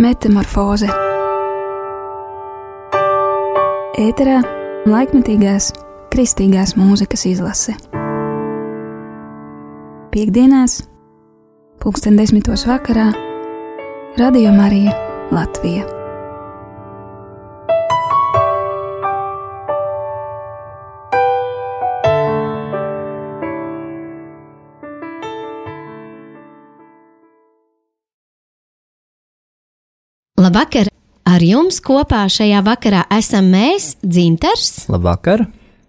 Metamorfoze Ēterā laikmetīgās kristīgās mūzikas izlase. Piektdienās, pulksten desmitos vakarā, Radio Marija Latvija. Labvakar! Ar jums kopā šajā vakarā esam mēs, Dzintars Labvakar!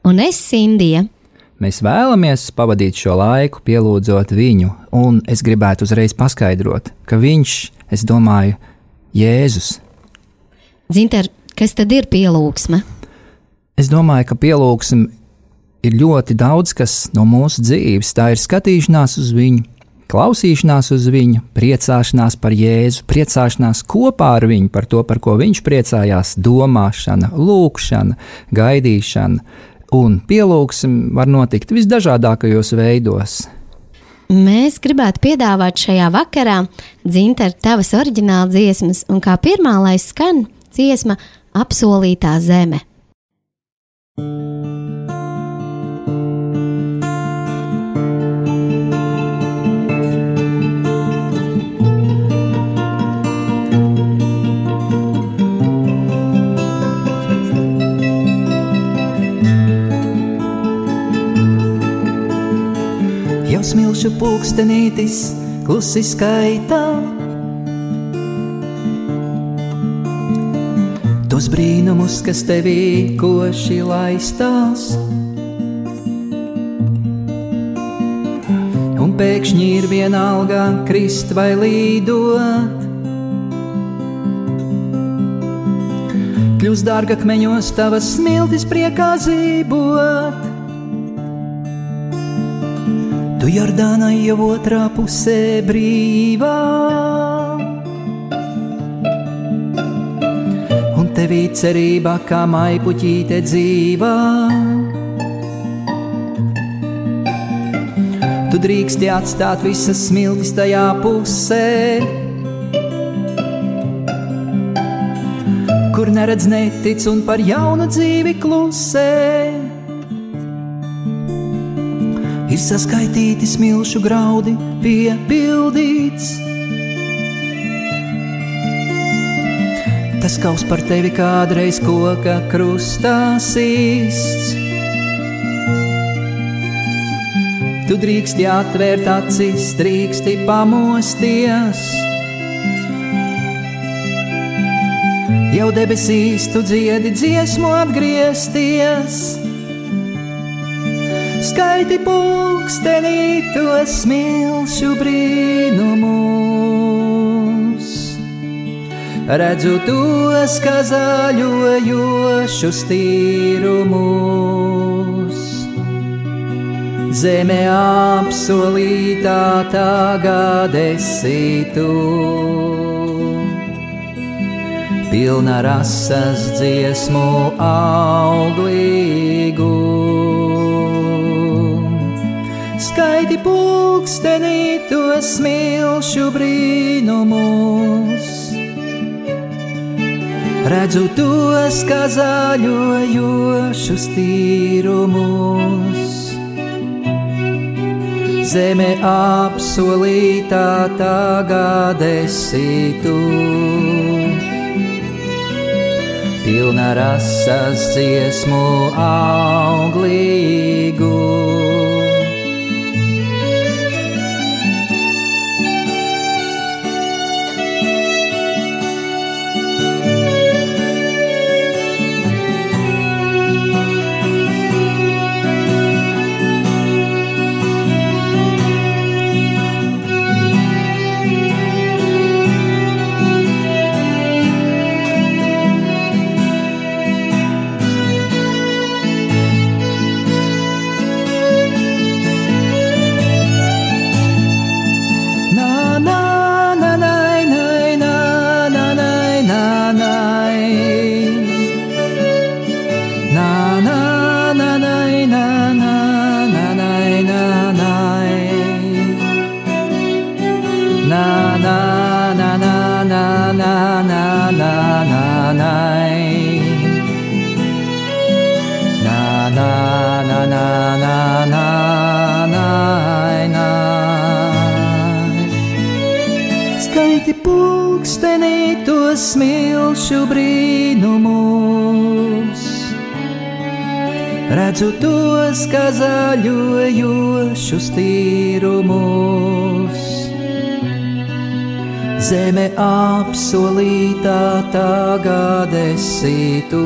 un es, Sindija. Mēs vēlamies pavadīt šo laiku, pielūdzot viņu, un es gribētu uzreiz paskaidrot, ka viņš, es domāju, Jēzus. Dzintar, kas tad ir pielūgsme? Es domāju, ka pielūgsim ir ļoti daudz kas no mūsu dzīves. Tā ir skatīšanās uz viņu, klausīšanās uz viņu, priecāšanās par Jēzu, priecāšanās kopā ar viņu par to, par ko viņš priecājās, domāšana, lūkšana, gaidīšana. Un pielūgsim var notikt visdažādākajos veidos. Mēs gribētu piedāvāt šajā vakarā Dzintar tavas oriģināla dziesmas, un kā pirmā lai skan dziesma Apsolītā zeme. Jau smilšu pulkstenītis klusi skaitā. Tos brīnumus, kas tevī koši laistās. Un pēkšņi ir vienalga krist vai līdot. Kļūst dārga akmeņos tavas smiltis priekā zībot. Tu Jordāna jau otrā pusē brīvā. Un tevī cerība kā maipuķīte dzīvā. Tu drīksti atstāt visas smiltis tajā pusē, kur neredz netic un par jaunu dzīvi klusē. Ir saskaitīti smilšu graudi, piepildīts. Tas kaus par tevi kādreiz koka krustā sists. Tu drīksti atvērt acis, drīksti pamosties. Jau debesīs tu dziedi dziesmu atgriezties skaiti pulkstenī to smilšu brīnumus. Redzu tos, kā zaļojošus tīrumus. Zeme apsolītā tagad esi tu. Pilna rasas dziesmu auglīgu skaiti pulkstenī to smilšu brīnumus. Redzu tos, kā zaļojošus tīrumus. Zeme apsolītā tagad esi tu. Pilna rasas dziesmu auglīgu. Smilšu brīnumus. Redzu tos, kā zaļojošus tīrumus. Zeme apsolītā tagad esi tu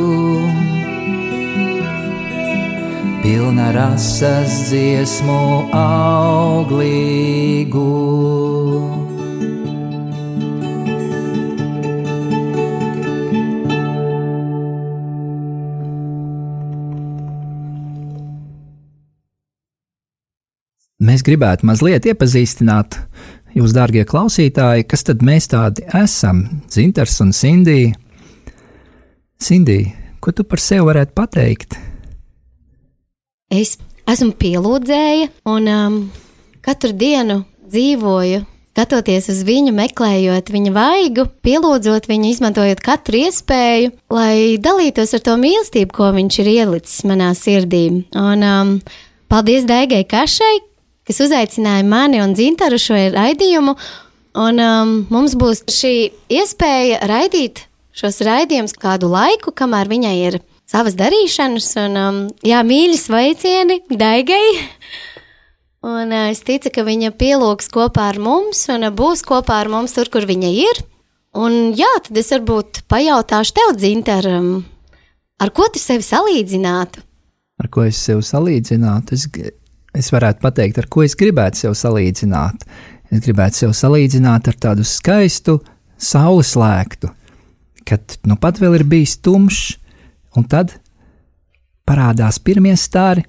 pilna rasas dziesmu auglīgu. Mēs gribētu mazliet iepazīstināt jūs, dārgie klausītāji, kas tad mēs tādi esam, Zintars un Sindija. Sindija, ko tu par sevi varētu pateikt? Es esmu pielūdzēja un um, katru dienu dzīvoju, skatoties uz viņu, meklējot viņa vaigu, pielūdzot viņu, izmantojot katru iespēju, lai dalītos ar to mīlestību, ko viņš ir ielicis manā sirdī. Un um, paldies Daigai Kašai, kas uzaicināja mani un Zintaru šo raidījumu. Un um, mums būs šī iespēja raidīt šos raidījumus kādu laiku, kamēr viņai ir savas darīšanas. Un, um, jā, mīļi sveicieni Daigai! Un uh, es ticu, ka viņa pielūgs kopā ar mums un uh, būs kopā ar mums tur, kur viņa ir. Un jā, tad es varbūt pajautāšu tev, Zintar, um, ar ko tu sevi salīdzinātu? Ar ko es sevi salīdzinātu? Es es varētu pateikt, ar ko es gribētu sev salīdzināt. Es gribētu sev salīdzināt ar tādu skaistu saules lēktu, kad nu pat vēl ir bijis tumšs, un tad parādās pirmie stāri.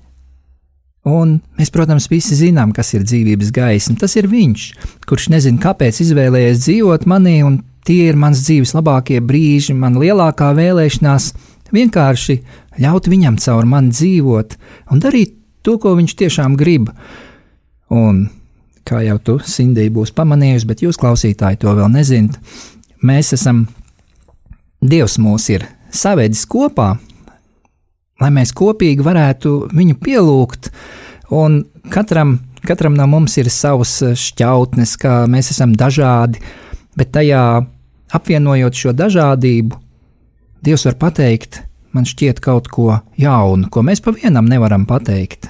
Un mēs, protams, visi zinām, kas ir dzīvības gaisma. Tas ir viņš, kurš nezina, kāpēc izvēlējies dzīvot manī, un tie ir mans dzīves labākie brīži, man lielākā vēlēšanās vienkārši ļaut viņam caur mani dzīvot un darīt to, ko viņš tiešām grib. Un, kā jau tu, Sindija, būs pamanījusi, bet jūs, klausītāji, to vēl nezināt, mēs esam, Dievs mūs ir savedis kopā, lai mēs kopīgi varētu viņu pielūgt, un katram, katram no mums ir savs šķautnes, kā mēs esam dažādi, bet tajā apvienojot šo dažādību, Dievs var pateikt, man šķiet kaut ko jaunu, ko mēs pa vienam nevaram pateikt.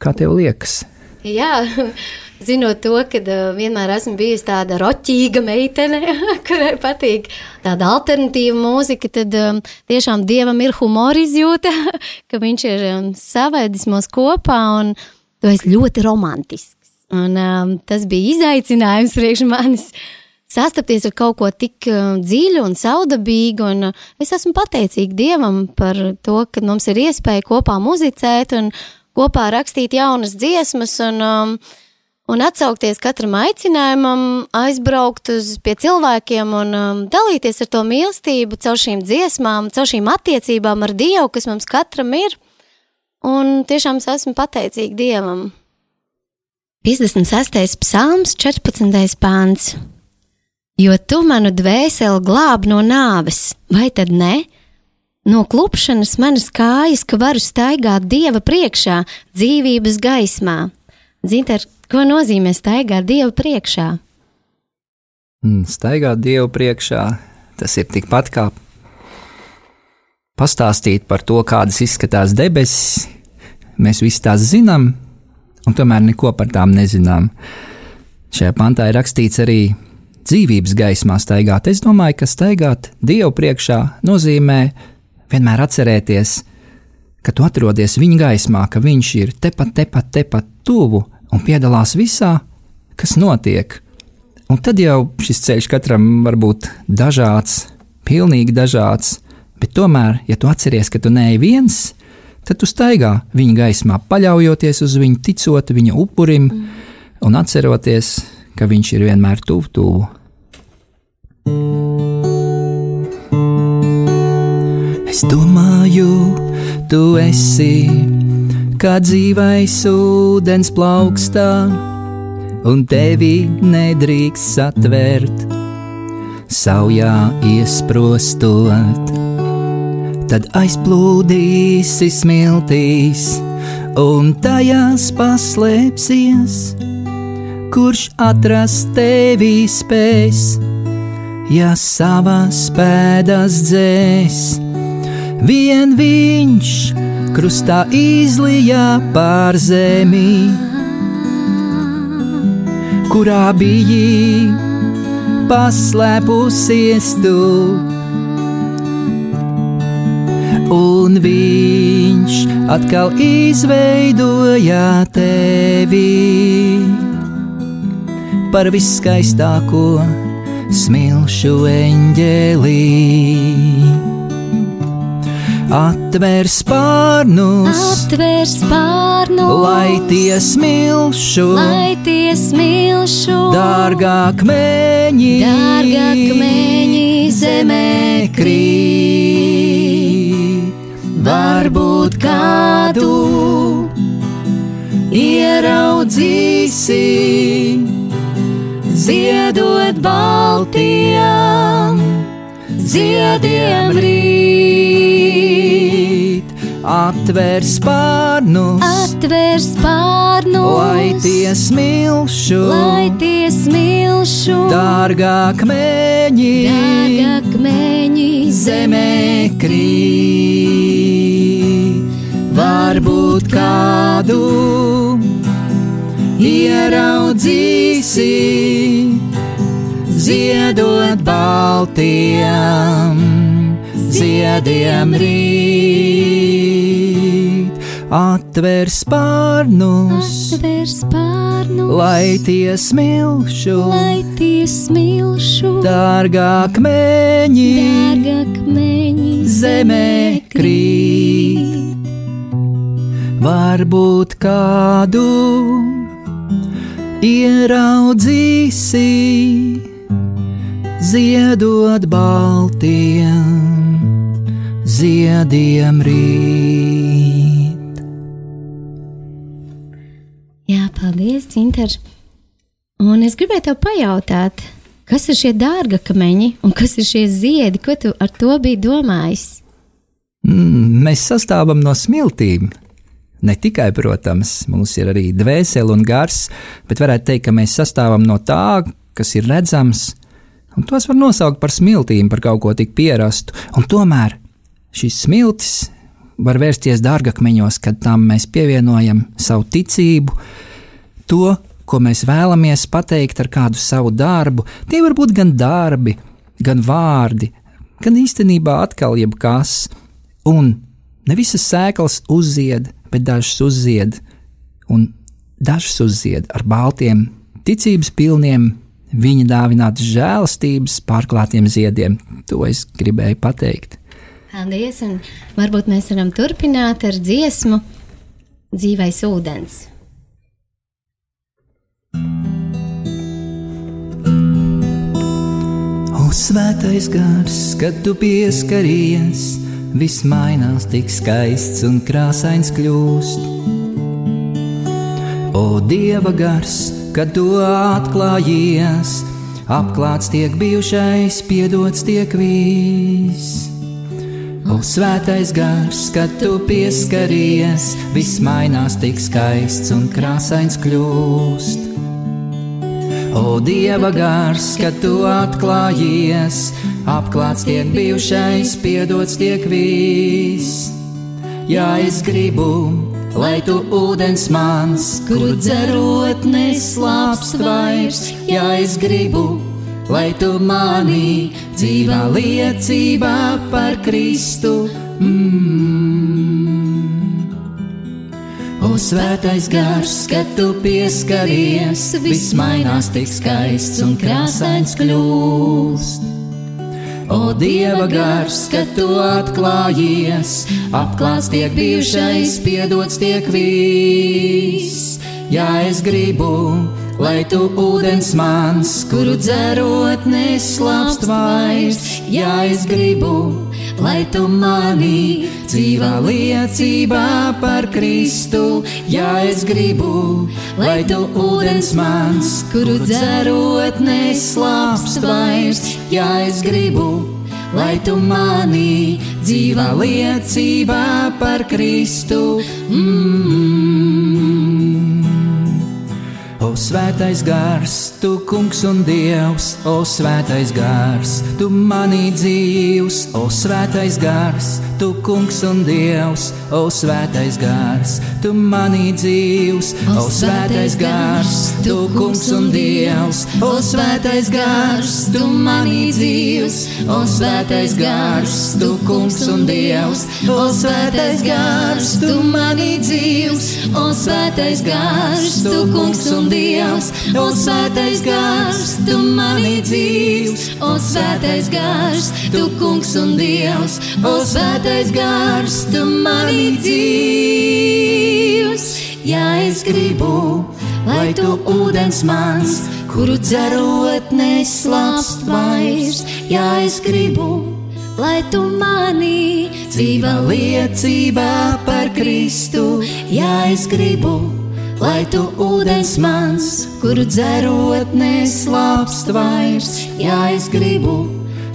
Kā tev liekas? Jā, zinot to, ka uh, vienmēr esmu bijusi tāda roķīga meitene, kurai patīk tāda alternatīva mūzika, tad tiešām dievam ir humora izjūta, ka viņš ir savēdis mūs kopā un tu esi ļoti romantisks. Un, um, tas bija izaicinājums priekš manis. Sastapties ar kaut ko tik uh, dziļu un saudabīgu, un uh, es esmu pateicīga Dievam par to, ka mums ir iespēja kopā muzicēt un kopā rakstīt jaunas dziesmas un, um, un atsaukties katram aicinājumam, aizbraukt uz pie cilvēkiem un um, dalīties ar to mīlestību caur šīm dziesmām, caur šīm attiecībām ar Dievu, kas mums katram ir. Un tiešām es esmu pateicīga Dievam. 56. psalms, 14. pāns. Jo tu manu dvēseli glāb no nāves, vai tad ne? No klupšanas manas kājas, ka varu staigāt dieva priekšā, dzīvības gaismā. Zinter, ko nozīmē staigāt dieva priekšā? Mm, staigāt dievu priekšā, tas ir tikpat kā pastāstīt par to, kādas izskatās debesis. Mēs visi tās zinām, un tomēr neko par tām nezinām. Šajā pantā ir rakstīts arī dzīvības gaismā staigāt. Es domāju, ka staigāt dievu priekšā nozīmē vienmēr atcerēties, ka tu atrodies viņa gaismā, ka viņš ir tepat, tepat, tepat tuvu un piedalās visā, kas notiek. Un tad jau šis ceļš katram var būt dažāds, pilnīgi dažāds, bet tomēr, ja tu atceries, ka tu neej viens, tad tu staigā viņa gaismā, paļaujoties uz viņu, ticot viņa upurim mm. un atceroties, ka viņš ir vienmēr tuvu tuvu. Es domāju, tu esi kā dzīvais ūdens plaukstā, un tevi nedrīkst satvert, saujā iesprostot. Tad aizplūdīsi smiltīs, un tajās paslēpsies, kurš atrast tevi spēs ja savas pēdas dzēs. Vien viņš krustā izlīja pār zemi, kurā bija paslēpusies tu. Un viņš atkal izveidoja tevi par viskaistāko smilšu eņģelī. Atver spārnus, atver spārnus, lai tie smilšu, lai tie smilšu, dārgāk meņi, dārgāk meņi zemē krīt. Varbūt kādu ieraudzīsi ziedot baltiem, ziediem rīt. Atver spārnus, atver spārnus, lai tie smilšu, lai tie smilšu, dārgāk meņi, dārgāk meņi zemē krīt. Varbūt kādu ieraudzīsi, ziedot baltiem, ziediem rīt. Atver spārnus, atver spārnus, lai tie smilšu, lai tie smilšu, dārgāk meņi, dārgāk meņi zemē krīt. Varbūt kādu ieraudzīsi, ziedot baltiem, ziediem rīt. Jā, paldies, Cinter. Un es gribēju tev pajautāt, kas ir šie dārgakmeņi un kas ir šie ziedi, ko tu ar to biji domājis? Mm, mēs sastāvam no smiltīm. Ne tikai, protams, mums ir arī dvēsele un gars, bet varētu teikt, ka mēs sastāvam no tā, kas ir redzams, un tos var nosaukt par smiltīm, par kaut ko tik pierastu. Un tomēr šīs smiltis var vērsties dārgakmeņos, kad tam mēs pievienojam savu ticību, to, ko mēs vēlamies pateikt ar kādu savu darbu. Tie var būt gan darbi, gan vārdi, gan īstenībā atkal jebkas, un ne visas sēklas uzzied bet dažas uzzied, un dažas uzzied ar baltiem, ticības pilniem, viņa dāvinātas žēlastības pārklātiem ziediem. To es gribēju pateikt. Paldies, un varbūt mēs varam turpināt ar dziesmu Dzīvais ūdens. O svētais gars, kad tu pieskaries, viss mainās, tik skaists un krāsains kļūst. O dieva gars, kad tu atklājies, apklāts tiek bijušais, piedots tiek viss. O svētais gars, kad tu pieskaries, viss mainās, tik skaists un krāsains kļūst. O Dieva gars, kad tu atklājies, apklāts tiek bijušais, piedots tiek viss. Jā, es gribu, lai tu ūdens mans, kuru dzerot neslāpst vairs. Jā, es gribu, lai tu manī dzīvā liecībā par Kristu. Mm. O svētais gars, kad tu pieskaries, viss mainās tik skaists un krāsains kļūst. O Dieva gars, kad tu atklājies, apklāts tiek bijušais, piedots tiek viss. Jā, es gribu, lai tu ūdens mans, kuru dzerot neslāpst vairs. Jā, es gribu, lai tu manī dzīvā liecībā par Kristu. Jā, es gribu, lai tu ūdens mans, kuru dzerot neslāpst vairs. Jā, es gribu, lai tu manī dzīvā liecībā par Kristu. Mm -hmm. O svētais gars, tu kungs un dievs, o svētais gars, tu manī dzīvs, o svētais gars, tu kungs un dievs, o svētais gars, tu manī dzīvs, o svētais gars, tu kungs un dievs, o svētais gars, tu manī dzīvs, o svētais gars, tu kungs un dievs, o svētais gars, tu manī dzīvs, o svētais gars, tu kungs un dievs, o svētais gars, tu manī dzīvs, o svētais gars, tu kungs un dievs, o svētais gars, tu manī dzīvs. Ja es gribu, lai tu ūdens mans, kuru dzerot neslāpst vairs, ja es gribu, lai tu manī dzīva liecībā par Kristu, ja es gribu lai tu ūdens mans, kuru dzerot neslāpst vairs, ja es gribu,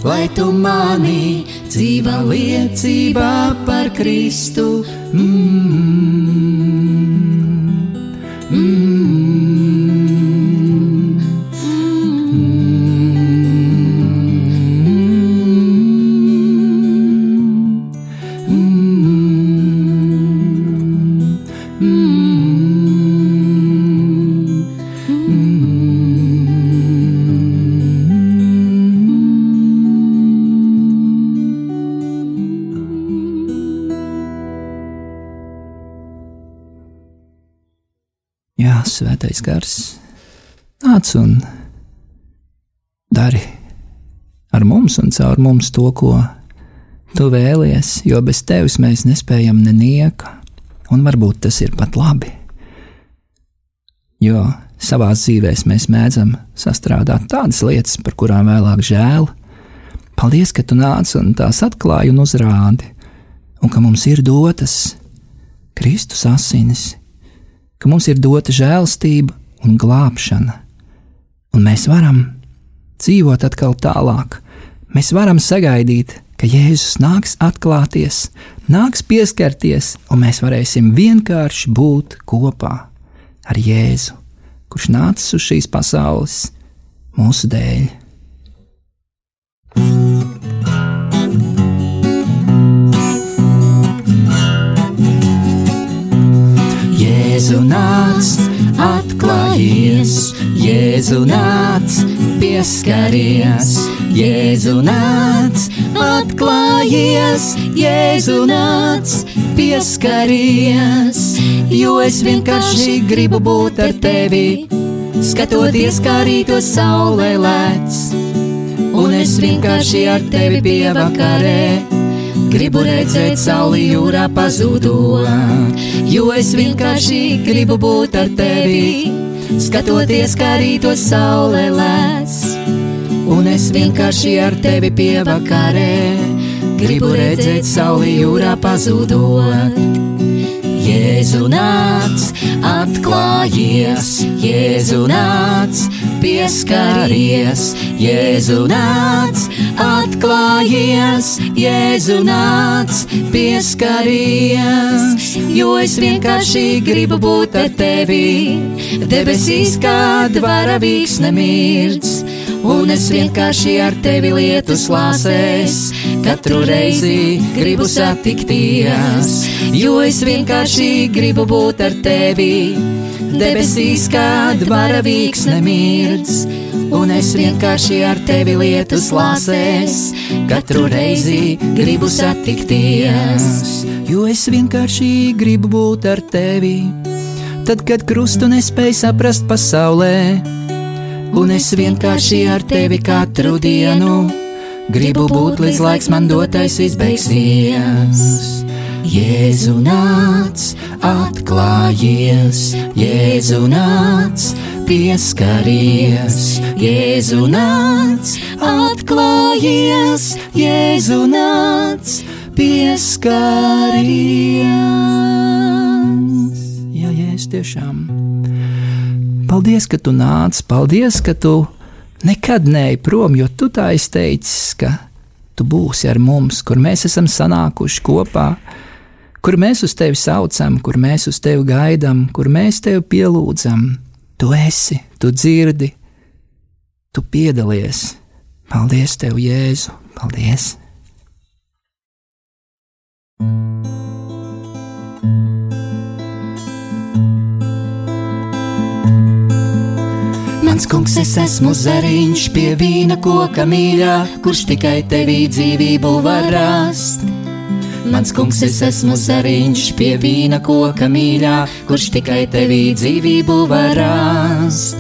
lai tu manī dzīva liecībā par Kristu. Mm. svētais gars, nāc un dari ar mums un caur mums to, ko tu vēlies, jo bez tevis mēs nespējam nenieka, un varbūt tas ir pat labi. Jo savā dzīvē mēs mēdzam sastrādāt tādas lietas, par kurām vēlāk žēl. Paldies, ka tu nāc un tās atklāji un uzrādi, un ka mums ir dotas Kristus asinis ka mums ir dota žēlastība un glābšana, un mēs varam dzīvot atkal tālāk. Mēs varam sagaidīt, ka Jēzus nāks atklāties, nāks pieskarties, un mēs varēsim vienkārši būt kopā ar Jēzu, kurš nācis uz šīs pasaules mūsu dēļ. Jēzu nāc, atklājies, Jēzu nāc, pieskaries, Jēzu nāc, atklājies, Jēzu nāc, pieskaries, jo es vienkārši gribu būt ar tevi, skatoties, kā rīto saulē lēc, un es vienkārši ar tevi pievakarē Gribu redzēt sauli jūrā pazudot, jo es vienkārši gribu būt ar tevi, skatoties, kā rīto saulē lēs. Un es vienkārši ar tevi pievakarē, gribu redzēt sauli jūrā pazudot. Jēzu nāc, atklājies, Jēzu nāc, pieskaries, Jēzu nāc, atklājies, Jēzu nāc, pieskaries, jo es vienkārši gribu būt ar tevi, debesīs kā dvaravīgs nemirds un es vienkārši ar tevi lietu slāsēs. Katru reizi gribu satikties, jo es vienkārši gribu būt ar tevi. Debesīs kā dvaravīgs nemirds, un es vienkārši ar tevi lietu slāsēs. Katru reizi gribu satikties, jo es vienkārši gribu būt ar tevi. Tad, kad krustu nespēju saprast pasaulē, un es vienkārši ar tevi katru dienu gribu būt līdz laiks man dotais izbeigsies. Jēzu nāc, atklājies, Jēzu nāc, pieskaries, Jēzu nāc, atklājies, Jēzu nāc, pieskaries. Ja Jēzus tiešām Paldies, ka tu nāc, paldies, ka tu nekad neej prom, jo tu tā izteicis, ka tu būsi ar mums, kur mēs esam sanākuši kopā, kur mēs uz tevi saucam, kur mēs uz tevi gaidām, kur mēs tevi pielūdzam. tu esi, tu dzirdi, tu piedalies. Paldies, Tev, Jēzu! Paldies! Mans kungs, es esmu zariņš pie vīna koka mīļā, kurš tikai tevī dzīvību var rast. Mans kungs, es esmu zariņš pie vīna koka mīļā, kurš tikai tevī dzīvību var rast.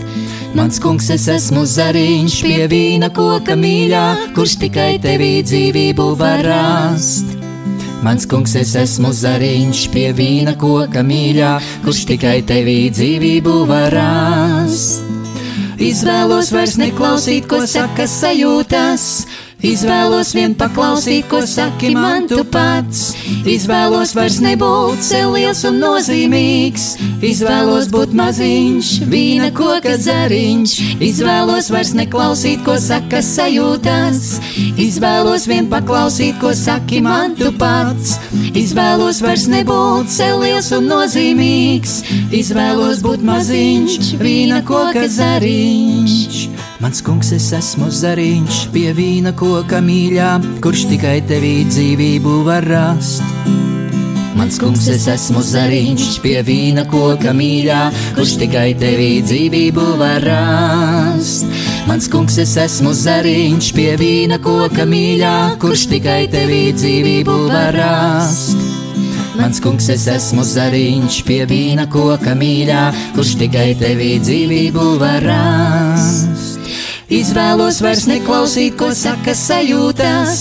Mans kungs, es esmu zariņš pie vīna koka mīļā, kurš tikai tevī dzīvību var rast. Mans kungs, es esmu zariņš pie vīna koka mīļā, kurš tikai tevī dzīvību var rast. Izvēlos vairs neklausīt, ko saka sajūtas, Izvēlos vien paklausīt, ko saki man tu pats. Izvēlos vairs nebūt sev liels un nozīmīgs. Izvēlos būt maziņš, vīna koka zariņš. Izvēlos vairs neklausīt, ko saka sajūtas. Izvēlos vien paklausīt, ko saki man tu pats. Izvēlos vairs nebūt sev liels un nozīmīgs. Izvēlos būt maziņš, vīna koka zariņš. Mans kungs, es esmu zariņš pie vīna koka mīļā, kurš tikai tevī dzīvību var rast. Mans kungs, es esmu zariņš pie vīna koka mīļā, kurš tikai tevī dzīvību var rast. Mans kungs, es esmu zariņš pie vīna koka mīļā, kurš tikai tevī dzīvību var rast. Mans kungs, es esmu zariņš pie vīna koka mīļā, kurš tikai tevī dzīvību var rast. Izvēlos vairs neklausīt, ko saka sajūtas.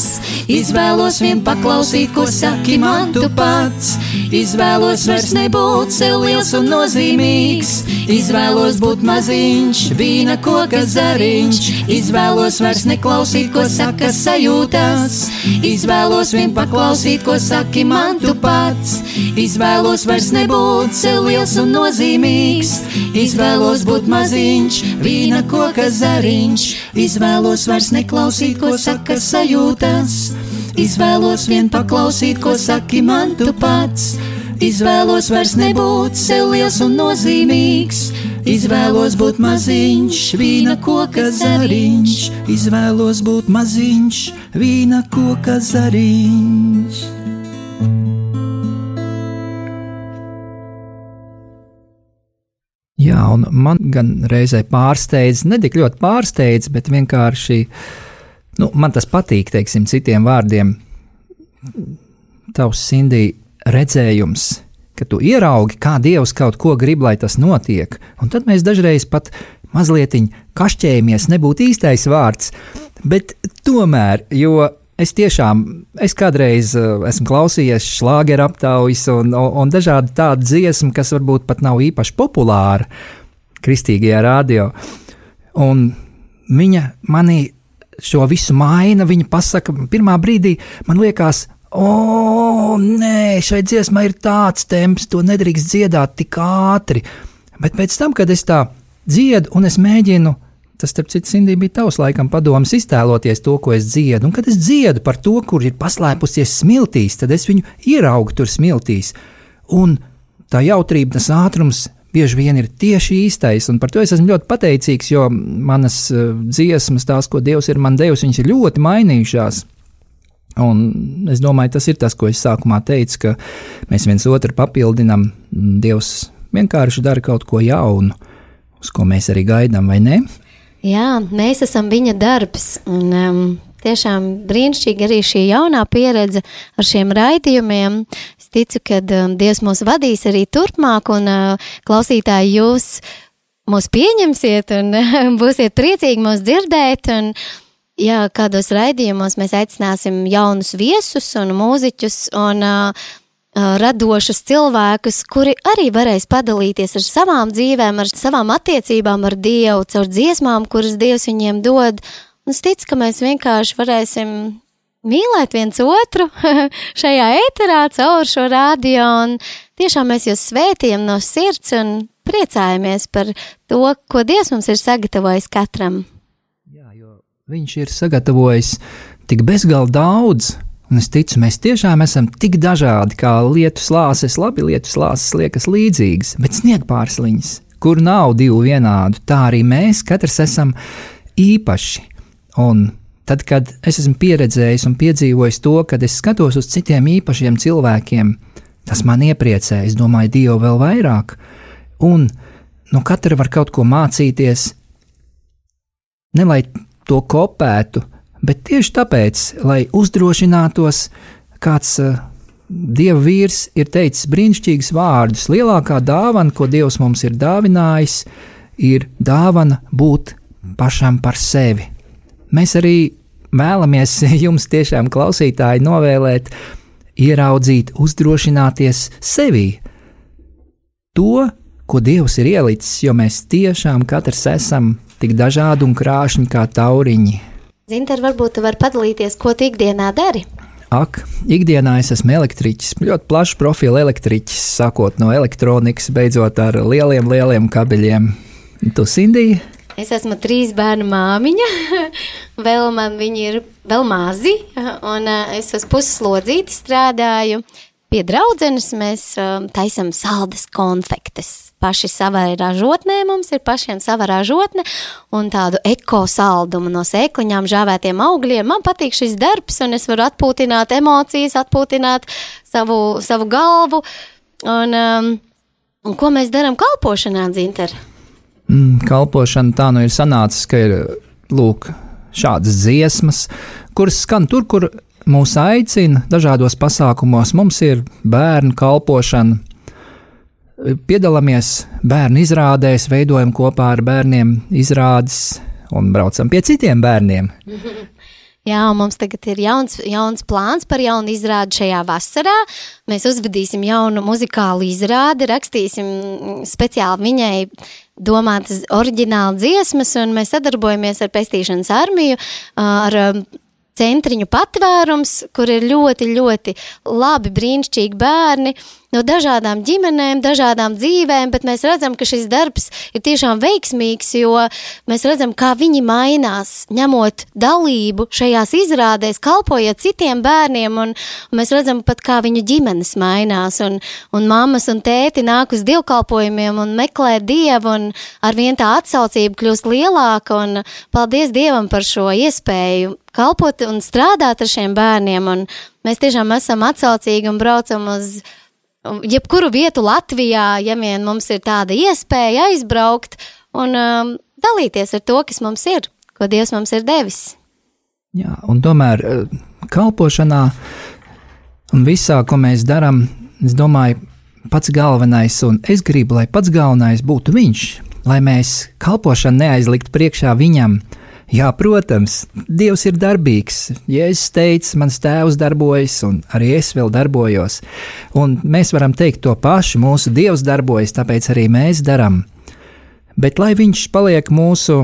Izvēlos vien paklausīt, ko saki man tu pats. Izvēlos vairs nebūt sev liels un nozīmīgs. Izvēlos būt maziņš, vīna koka zariņš. Izvēlos vairs neklausīt, ko saka sajūtas. Izvēlos vien paklausīt, ko saki man tu pats. Izvēlos vairs nebūt sev liels un nozīmīgs. Izvēlos būt maziņš, vīna koka zariņš viņš. Izvēlos vairs neklausīt, ko saka sajūtas. Izvēlos vien paklausīt, ko saki man tu pats. Izvēlos vairs nebūt sev liels un nozīmīgs. Izvēlos būt maziņš, vīna koka zariņš. Izvēlos būt maziņš, vīna koka zariņš. Jā, un man gan reizē pārsteidz, ne tik ļoti pārsteidz, bet vienkārši nu, man tas patīk, teiksim, citiem vārdiem. Tavs Sindī redzējums, ka tu ieraugi, kā Dievs kaut ko grib, lai tas notiek, un tad mēs dažreiz pat mazliet kašķējamies, nebūtu īstais vārds, bet tomēr, jo Es tiešām, es kādreiz uh, esmu klausījies šlāgeru aptaujas un, un, dažādi tādu dziesmu, kas varbūt pat nav īpaši populāra kristīgajā radio. Un viņa manī šo visu maina, viņa pasaka, pirmā brīdī man liekas, o, nē, šai dziesmai ir tāds temps, to nedrīkst dziedāt tik ātri. Bet pēc tam, kad es tā dziedu un es mēģinu Tas, starp citu, Sindī bija tavs laikam padoms iztēloties to, ko es dziedu. Un, kad es dziedu par to, kur ir paslēpusies smiltīs, tad es viņu ieraugu tur smiltīs. Un tā jautrība, tas ātrums bieži vien ir tieši īstais, un par to es esmu ļoti pateicīgs, jo manas uh, dziesmas, tās, ko Dievs ir man devis, viņas ir ļoti mainījušās. Un es domāju, tas ir tas, ko es sākumā teicu, ka mēs viens otru papildinām. Dievs vienkārši dara kaut ko jaunu, uz ko mēs arī gaidām, vai ne? Jā, mēs esam viņa darbs. Un, um, tiešām brīnišķīgi arī šī jaunā pieredze ar šiem raidījumiem. Es ticu, ka um, Dievs mūs vadīs arī turpmāk, un uh, klausītāji jūs mūs pieņemsiet un uh, būsiet priecīgi mūs dzirdēt. Un, jā, kādos raidījumos mēs aicināsim jaunus viesus un mūziķus. Un, uh, radošus cilvēkus, kuri arī varēs padalīties ar savām dzīvēm, ar savām attiecībām ar Dievu, caur dziesmām, kuras Dievs viņiem dod. Un es ticu, ka mēs vienkārši varēsim mīlēt viens otru šajā ēterā, caur šo radio, un tiešām mēs jūs svētījam no sirds un priecājamies par to, ko Dievs mums ir sagatavojis katram. Jā, jo viņš ir sagatavojis tik bezgalīgi daudz, Un es ticu, mēs tiešām esam tik dažādi, kā lietu slāpes. Labi, lietu slāpes liekas līdzīgas, bet sniegpārsliņas, kur nav divu vienādu, tā arī mēs katrs esam īpaši. Un tad, kad es esmu pieredzējis un piedzīvojis to, kad es skatos uz citiem īpašiem cilvēkiem, tas man iepriecē, es domāju, Dievu vēl vairāk. Un no katra var kaut ko mācīties, ne lai to kopētu, bet tieši tāpēc, lai uzdrošinātos, kāds uh, Dieva vīrs ir teicis brīnišķīgus vārdus. Lielākā dāvana, ko Dievs mums ir dāvinājis, ir dāvana būt pašam par sevi. Mēs arī vēlamies jums, tiešām klausītāji, novēlēt, ieraudzīt, uzdrošināties sevī. To, ko Dievs ir ielicis, jo mēs tiešām katrs esam tik dažādi un krāšņi kā tauriņi. Zinter, varbūt tu vari padalīties, ko tu ikdienā dari? Ak, ikdienā es esmu elektriķis, ļoti plašs profils elektriķis, sākot no elektronikas, beidzot ar lieliem, lieliem kabeļiem. Tu, Sindija? Es esmu trīs bērnu māmiņa. vēl man viņi ir vēl mazi, un es uz puslodzīti strādāju. Pie draudzenes mēs taisam saldas konfektes paši savai ražotnē, mums ir pašiem sava ražotne un tādu ekosaldumu no sēkliņām, žāvētiem augļiem. Man patīk šis darbs, un es varu atpūtināt emocijas, atpūtināt savu, savu galvu. Un, um, un ko mēs darām kalpošanā, Dzinter? Mm, kalpošana tā nu ir sanācis, ka ir lūk, šādas dziesmas, kuras skan tur, kur mūs aicina dažādos pasākumos. Mums ir bērnu kalpošana, piedalāmies bērnu izrādēs, veidojam kopā ar bērniem izrādes un braucam pie citiem bērniem. Jā, mums tagad ir jauns, jauns plāns par jaunu izrādi šajā vasarā. Mēs uzvedīsim jaunu muzikālu izrādi, rakstīsim speciāli viņai domātas oriģināla dziesmas, un mēs sadarbojamies ar Pestīšanas armiju, ar centriņu patvērums, kur ir ļoti, ļoti labi, brīnišķīgi bērni no dažādām ģimenēm, dažādām dzīvēm, bet mēs redzam, ka šis darbs ir tiešām veiksmīgs, jo mēs redzam, kā viņi mainās, ņemot dalību šajās izrādēs, kalpojot citiem bērniem, un, un mēs redzam pat, kā viņu ģimenes mainās, un, un mammas un tēti nāk uz dievkalpojumiem un meklē dievu, un ar vien tā atsaucība kļūst lielāka, un paldies Dievam par šo iespēju kalpot un strādāt ar šiem bērniem. Un mēs tiešām esam atsaucīgi un braucam uz jebkuru vietu Latvijā, ja vien mums ir tāda iespēja aizbraukt un um, dalīties ar to, kas mums ir, ko Dievs mums ir devis. Jā, un tomēr eh, kalpošanā un visā, ko mēs darām, es domāju, pats galvenais, un es gribu, lai pats galvenais būtu viņš, lai mēs kalpošanu neaizlikt priekšā viņam, Jā, protams, Dievs ir darbīgs. Jēzus teica, mans tēvs darbojas, un arī es vēl darbojos. Un mēs varam teikt to pašu, mūsu Dievs darbojas, tāpēc arī mēs darām. Bet lai viņš paliek mūsu,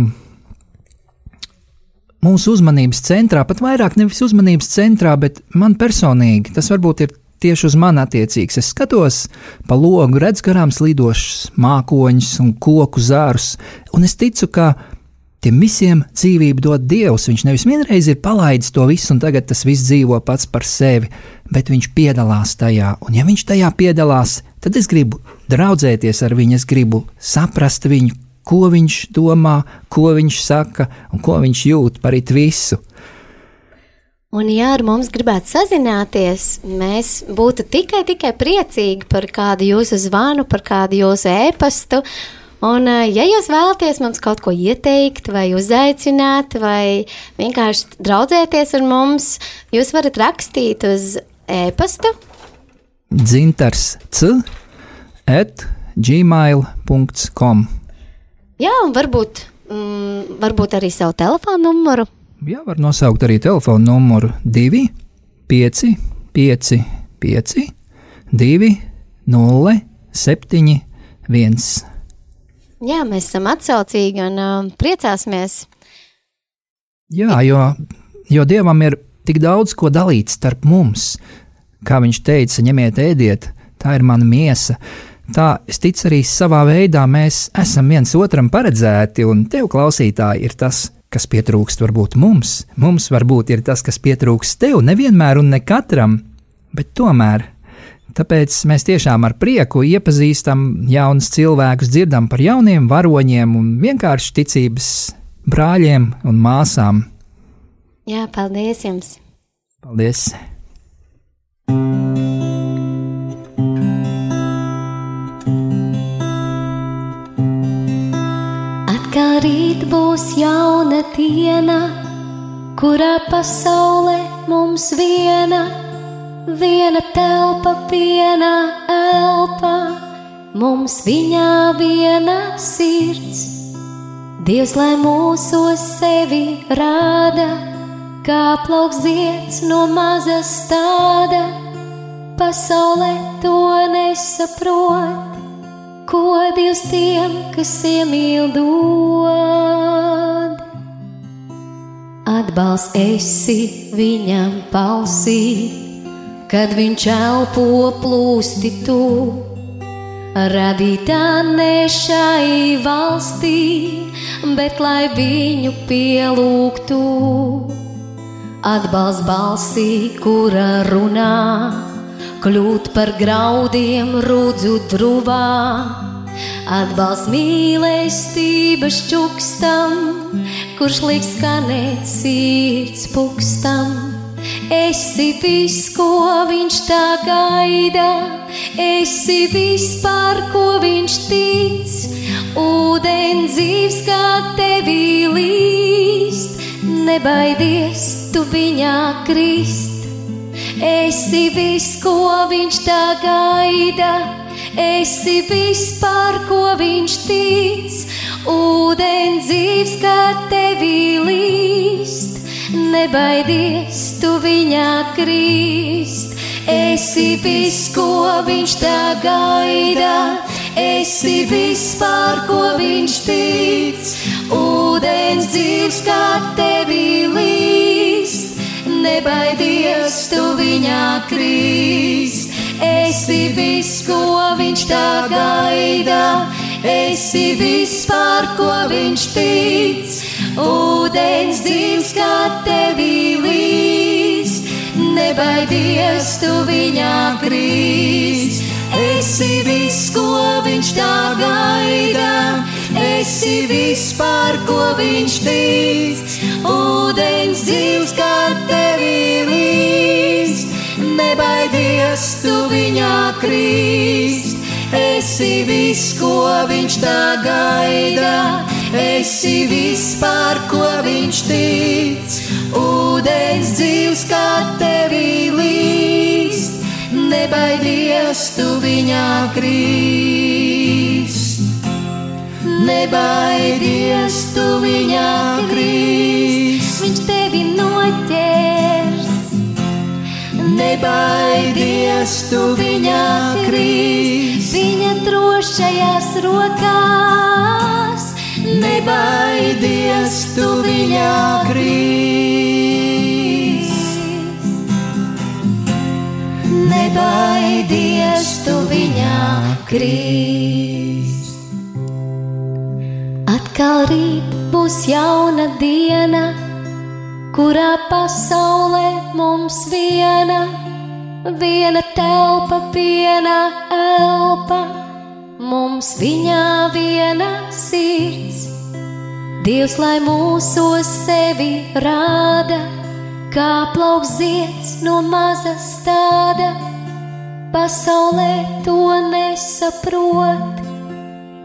mūsu uzmanības centrā, pat vairāk nevis uzmanības centrā, bet man personīgi tas varbūt ir tieši uz mani attiecīgs. Es skatos pa logu, redzu garām slīdošus mākoņus un koku zārus, un es ticu, ka Tiem visiem dzīvību dod Dievs. Viņš nevis vienreiz ir palaidis to visu, un tagad tas viss dzīvo pats par sevi, bet viņš piedalās tajā. Un, ja viņš tajā piedalās, tad es gribu draudzēties ar viņu, es gribu saprast viņu, ko viņš domā, ko viņš saka un ko viņš jūt par it visu. Un, ja ar mums gribētu sazināties, mēs būtu tikai, tikai priecīgi par kādu jūsu zvanu, par kādu jūsu ēpastu. Un, eh, ja jūs vēlaties mums kaut ko ieteikt, vai uzaicināt, vai vienkārši draudzēties ar mums, jūs varat rakstīt uz e-pastu. Dzintars C. at gmail.com. Jā, un varbūt, mm, varbūt arī savu telefonu numuru. Jā, var nosaukt arī telefonu numuru 2, 5, 5, 5, 2, 0, 7, 1. Jā, mēs esam atsaucīgi un uh, priecāsimies. Jā, jo, jo Dievam ir tik daudz ko dalīt starp mums. Kā viņš teica, ņemiet, ēdiet, tā ir mana miesa. Tā es ticu arī savā veidā, mēs esam viens otram paredzēti, un tev, klausītāji, ir tas, kas pietrūkst varbūt mums. Mums varbūt ir tas, kas pietrūkst tev, nevienmēr un ne katram, bet tomēr Tāpēc mēs tiešām ar prieku iepazīstam jaunus cilvēkus, dzirdam par jauniem varoņiem un vienkārši ticības brāļiem un māsām. Jā, paldies jums! Paldies! Atkal rīt būs jauna diena, kurā pasaulē mums viena viena telpa, viena elpa, mums viņā viena sirds. Dievs, lai mūsos sevi rāda, kā plauks zieds no maza stāda, pasaulē to nesaprot, ko Dievs tiem, kas iemīl dod. Atbalsts esi viņam palsīt kad viņš elpo plūsti tu, radītā ne šai valstī, bet lai viņu pielūgtu. Atbalsts balsī, kura runā, kļūt par graudiem rudzu druvā. Atbalsts mīlestības čukstam, kurš liks skanēt sirds pukstam Esi viss, ko viņš tā gaida, esi viss, par ko viņš tic. Ūdens dzīves kā tevī līst, nebaidies tu viņā krist. Esi viss, ko viņš tā gaida, esi viss, par ko viņš tic. Ūdens dzīves kā tevī līst nebaidies, tu viņā krīst. Esi viss, ko viņš tā gaida, esi viss, par ko viņš tic. Ūdens dzīves kā tevi līst, nebaidies, tu viņā krīst. Esi viss, ko viņš tā gaida, esi viss, par ko viņš tic ūdens dzīves kā tevī līst, nebaidies tu viņā krīst. Esi viss, ko viņš tā gaida, esi viss, par ko viņš tic, ūdens dzīves kā tevī līst, nebaidies tu viņā krīst. Esi viss, ko viņš tā gaida esi viss, par ko viņš tic. Ūdens dzīves kā tevī līst, nebaidies tu viņā krīst. Nebaidies tu viņā krīst, viņš tevi noķers. Nebaidies tu viņā krīst, viņa drošajās rokās nebaidies, tu viņā krīst. Nebaidies, tu viņā krīst. Atkal rīt būs jauna diena, kurā pasaulē mums viena, viena telpa, viena elpa mums viņā viena sirds. Dievs, lai mūsos sevi rāda, kā plauks zieds no maza stāda, pasaulē to nesaprot,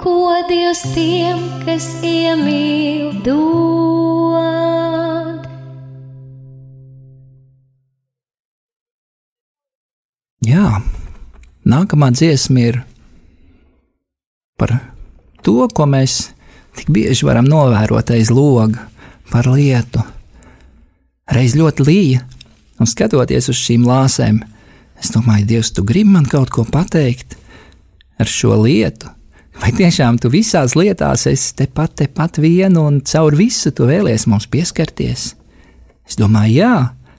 ko Dievs tiem, kas iemīl, dod. Jā, nākamā dziesma ir par to, ko mēs tik bieži varam novērot aiz loga, par lietu. Reiz ļoti līja, un skatoties uz šīm lāsēm, es domāju, Dievs, tu gribi man kaut ko pateikt ar šo lietu. Vai tiešām tu visās lietās esi tepat, tepat vienu un caur visu tu vēlies mums pieskarties? Es domāju, jā,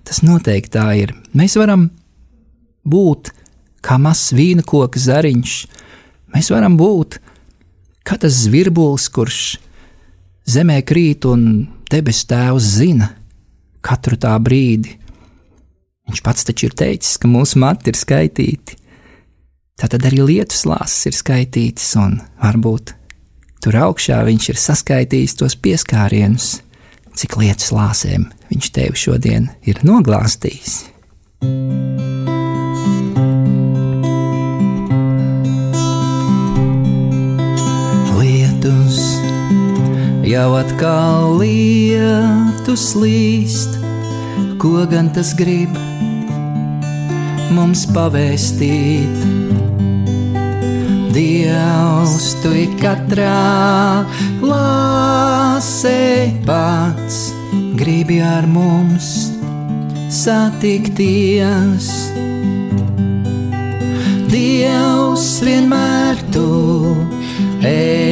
tas noteikti tā ir. Mēs varam būt kā mazs vīna koka zariņš, mēs varam būt Kā tas zvirbulis, kurš zemē krīt un debesu tēvs zina katru tā brīdi. Viņš pats taču ir teicis, ka mūsu mati ir skaitīti. Tātad arī lietus lāses ir skaitītas, un varbūt tur augšā viņš ir saskaitījis tos pieskārienus, cik lietus lāsēm viņš tevi šodien ir noglāstījis. Lietus jau atkal lietus līst, ko gan tas grib mums pavēstīt. Dievs, tu katrā lāsē pats gribi ar mums satikties. Dievs vienmēr tu esi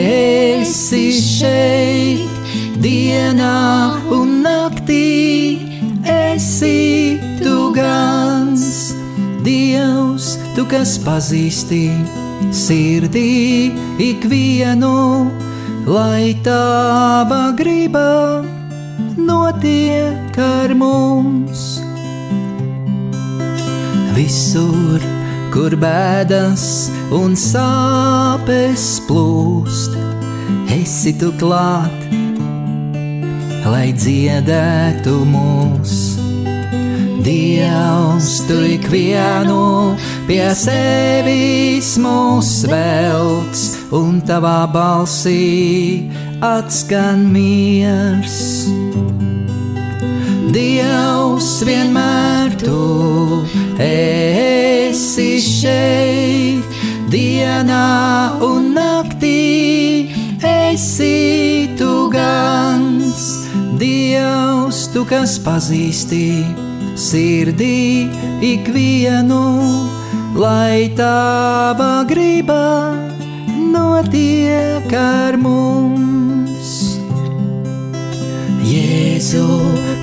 Tu kas pazīsti sirdī ikvienu, lai tava griba notiek ar mums. Visur, kur bēdas un sāpes plūst, esi tu klāt, lai dziedētu mūs. Dievs, tu ikvienu pie sevis mūs velc, un tavā balsī atskan miers. Dievs vienmēr tu esi šeit, dienā un naktī esi tu gans. Dievs, tu kas pazīsti sirdī ikvienu, lai tava griba notiek ar mums. Jēzu,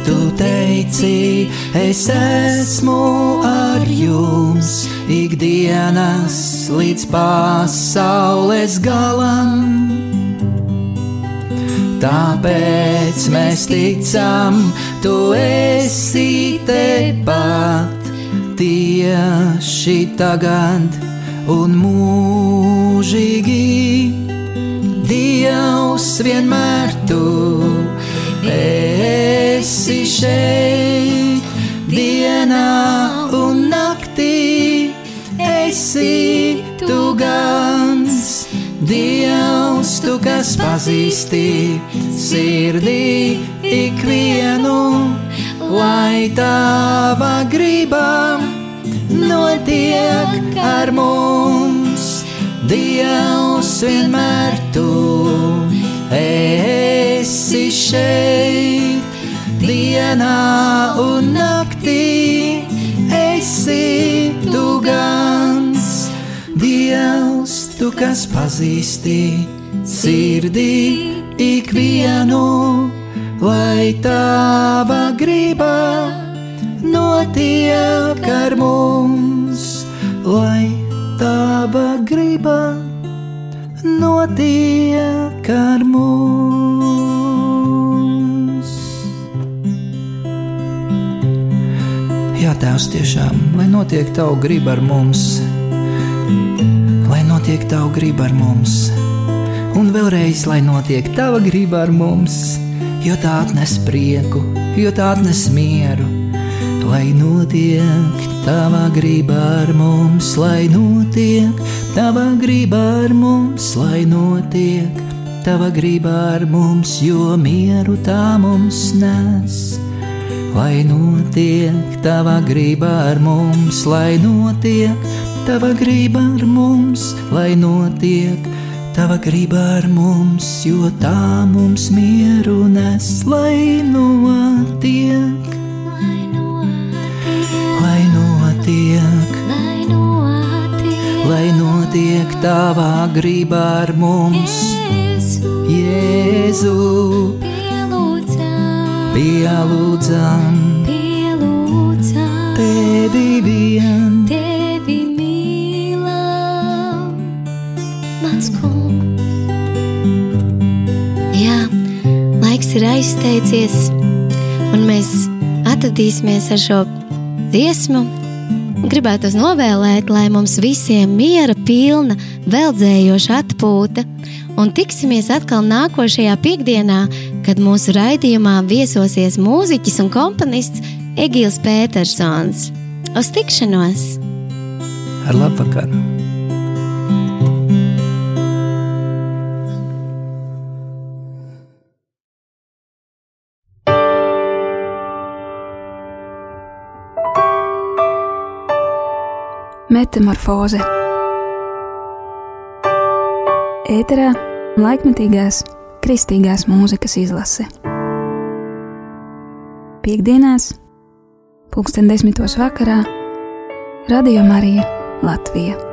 tu teici, es esmu ar jums ikdienas līdz pasaules galam. Tāpēc mēs ticam, tu esi tepat tieši tagad un mūžīgi. Dievs vienmēr tu esi šeit, dienā un naktī esi tu gans. Dievs, tu kas pazīsti sirdī ikvienu, lai tava griba notiek ar mums. Dievs vienmēr tu esi šeit, dienā un naktī esi tu gans. Dievs, tu kas pazīsti sirdī ikvienu, lai tava griba notiek ar mums, lai tava griba notiek ar mums. Jā, Tēvs, tiešām, lai notiek Tava griba ar mums, lai notiek Tava griba ar mums, un vēlreiz, lai notiek Tava griba ar mums, jo tā atnes prieku, jo tā atnes mieru. Lai notiek tava griba ar mums, lai notiek tava griba ar mums, lai notiek tava griba ar mums, jo mieru tā mums nes. Lai notiek tava griba ar mums, lai notiek tava griba ar mums, lai notiek tava griba ar mums, jo tā mums mieru nes, lai notiek. Lai notiek, lai notiek, lai notiek tavā gribā ar mums, Jēzu, Jēzu, pielūdzam. Pielūdzam, aizteicies, un mēs atradīsimies ar šo dziesmu gribētu novēlēt, lai mums visiem miera pilna, veldzējoša atpūta, un tiksimies atkal nākošajā piekdienā, kad mūsu raidījumā viesosies mūziķis un komponists Egils Petersons. Uz tikšanos! Ar labvakaru! Metamorfoze Ēterā laikmetīgās kristīgās mūzikas izlase. Piektdienās, pulksten desmitos vakarā, Radio Marija Latvija.